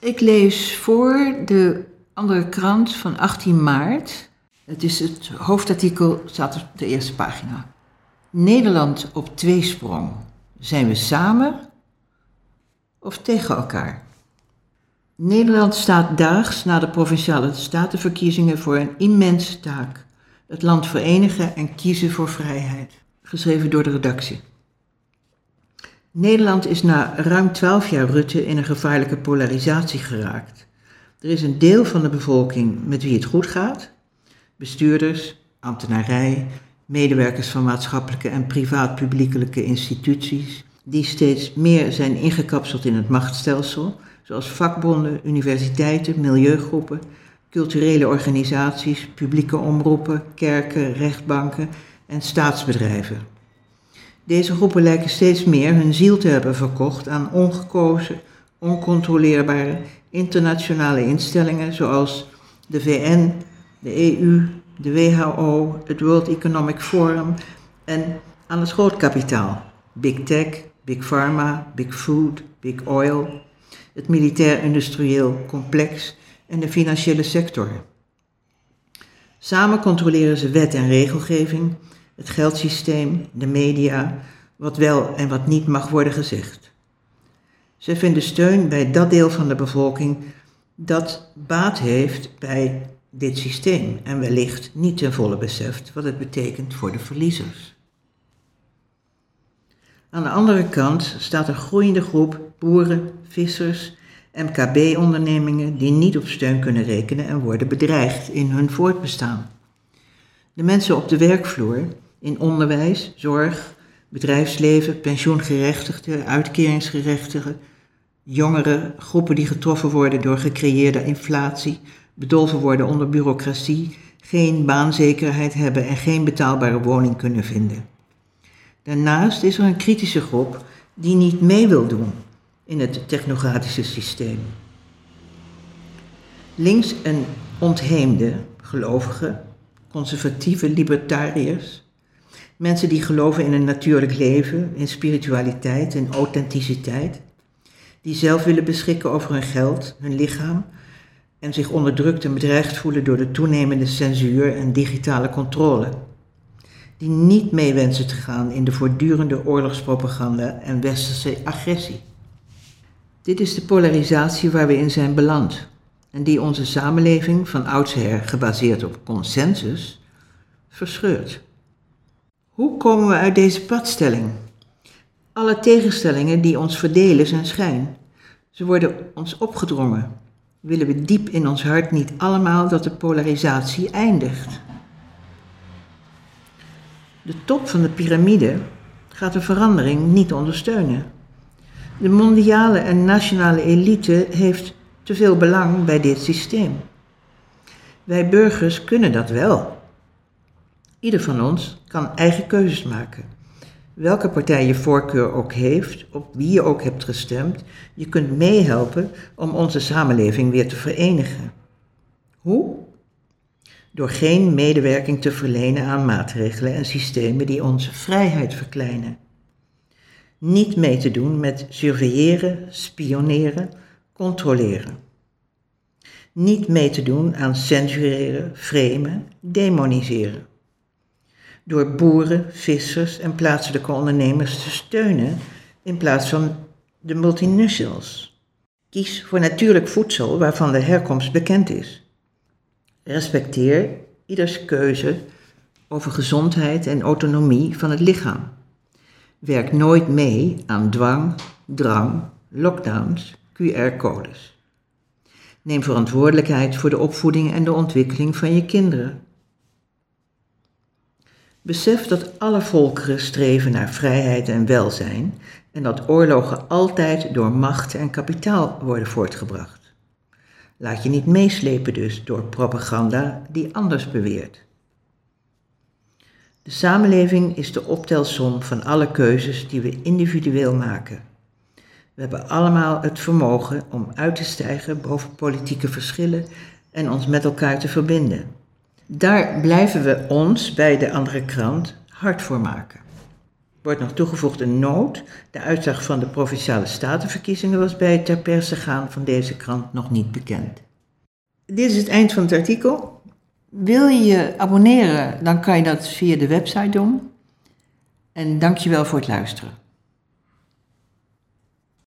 Ik lees voor de andere krant van 18 maart. Het is het hoofdartikel, staat op de eerste pagina. Nederland op tweesprong. Zijn we samen of tegen elkaar? Nederland staat daags na de provinciale statenverkiezingen voor een immense taak. Het land verenigen en kiezen voor vrijheid. Geschreven door de redactie. Nederland is na ruim twaalf jaar Rutte in een gevaarlijke polarisatie geraakt. Er is een deel van de bevolking met wie het goed gaat, bestuurders, ambtenarij, medewerkers van maatschappelijke en privaat-publiekelijke instituties, die steeds meer zijn ingekapseld in het machtsstelsel, zoals vakbonden, universiteiten, milieugroepen, culturele organisaties, publieke omroepen, kerken, rechtbanken en staatsbedrijven. Deze groepen lijken steeds meer hun ziel te hebben verkocht aan ongekozen, oncontroleerbare internationale instellingen zoals de VN, de EU, de WHO, het World Economic Forum en aan het schootkapitaal. Big Tech, Big Pharma, Big Food, Big Oil, het militair-industrieel complex en de financiële sector. Samen controleren ze wet en regelgeving, het geldsysteem, de media, wat wel en wat niet mag worden gezegd. Ze vinden steun bij dat deel van de bevolking dat baat heeft bij dit systeem en wellicht niet ten volle beseft wat het betekent voor de verliezers. Aan de andere kant staat een groeiende groep boeren, vissers, MKB-ondernemingen die niet op steun kunnen rekenen en worden bedreigd in hun voortbestaan. De mensen op de werkvloer, in onderwijs, zorg, bedrijfsleven, pensioengerechtigden, uitkeringsgerechtigden, jongeren, groepen die getroffen worden door gecreëerde inflatie, bedolven worden onder bureaucratie, geen baanzekerheid hebben en geen betaalbare woning kunnen vinden. Daarnaast is er een kritische groep die niet mee wil doen in het technocratische systeem. Links een ontheemde gelovigen, conservatieve libertariërs, mensen die geloven in een natuurlijk leven, in spiritualiteit en authenticiteit, die zelf willen beschikken over hun geld, hun lichaam en zich onderdrukt en bedreigd voelen door de toenemende censuur en digitale controle. Die niet mee wensen te gaan in de voortdurende oorlogspropaganda en westerse agressie. Dit is de polarisatie waar we in zijn beland en die onze samenleving van oudsher gebaseerd op consensus verscheurt. Hoe komen we uit deze padstelling? Alle tegenstellingen die ons verdelen zijn schijn. Ze worden ons opgedrongen. Willen we diep in ons hart niet allemaal dat de polarisatie eindigt? De top van de piramide gaat de verandering niet ondersteunen. De mondiale en nationale elite heeft te veel belang bij dit systeem. Wij burgers kunnen dat wel. Ieder van ons kan eigen keuzes maken. Welke partij je voorkeur ook heeft, op wie je ook hebt gestemd, je kunt meehelpen om onze samenleving weer te verenigen. Hoe? Door geen medewerking te verlenen aan maatregelen en systemen die onze vrijheid verkleinen. Niet mee te doen met surveilleren, spioneren, controleren. Niet mee te doen aan censureren, framen, demoniseren door boeren, vissers en plaatselijke ondernemers te steunen in plaats van de multinationals. Kies voor natuurlijk voedsel waarvan de herkomst bekend is. Respecteer ieders keuze over gezondheid en autonomie van het lichaam. Werk nooit mee aan dwang, drang, lockdowns, QR-codes. Neem verantwoordelijkheid voor de opvoeding en de ontwikkeling van je kinderen. Besef dat alle volkeren streven naar vrijheid en welzijn en dat oorlogen altijd door macht en kapitaal worden voortgebracht. Laat je niet meeslepen dus door propaganda die anders beweert. De samenleving is de optelsom van alle keuzes die we individueel maken. We hebben allemaal het vermogen om uit te stijgen boven politieke verschillen en ons met elkaar te verbinden. Daar blijven we ons bij de andere krant hard voor maken. Wordt nog toegevoegd een noot. De uitslag van de provinciale statenverkiezingen was bij het ter perse gaan van deze krant nog niet bekend. Dit is het eind van het artikel. Wil je je abonneren, dan kan je dat via de website doen. En dankjewel voor het luisteren.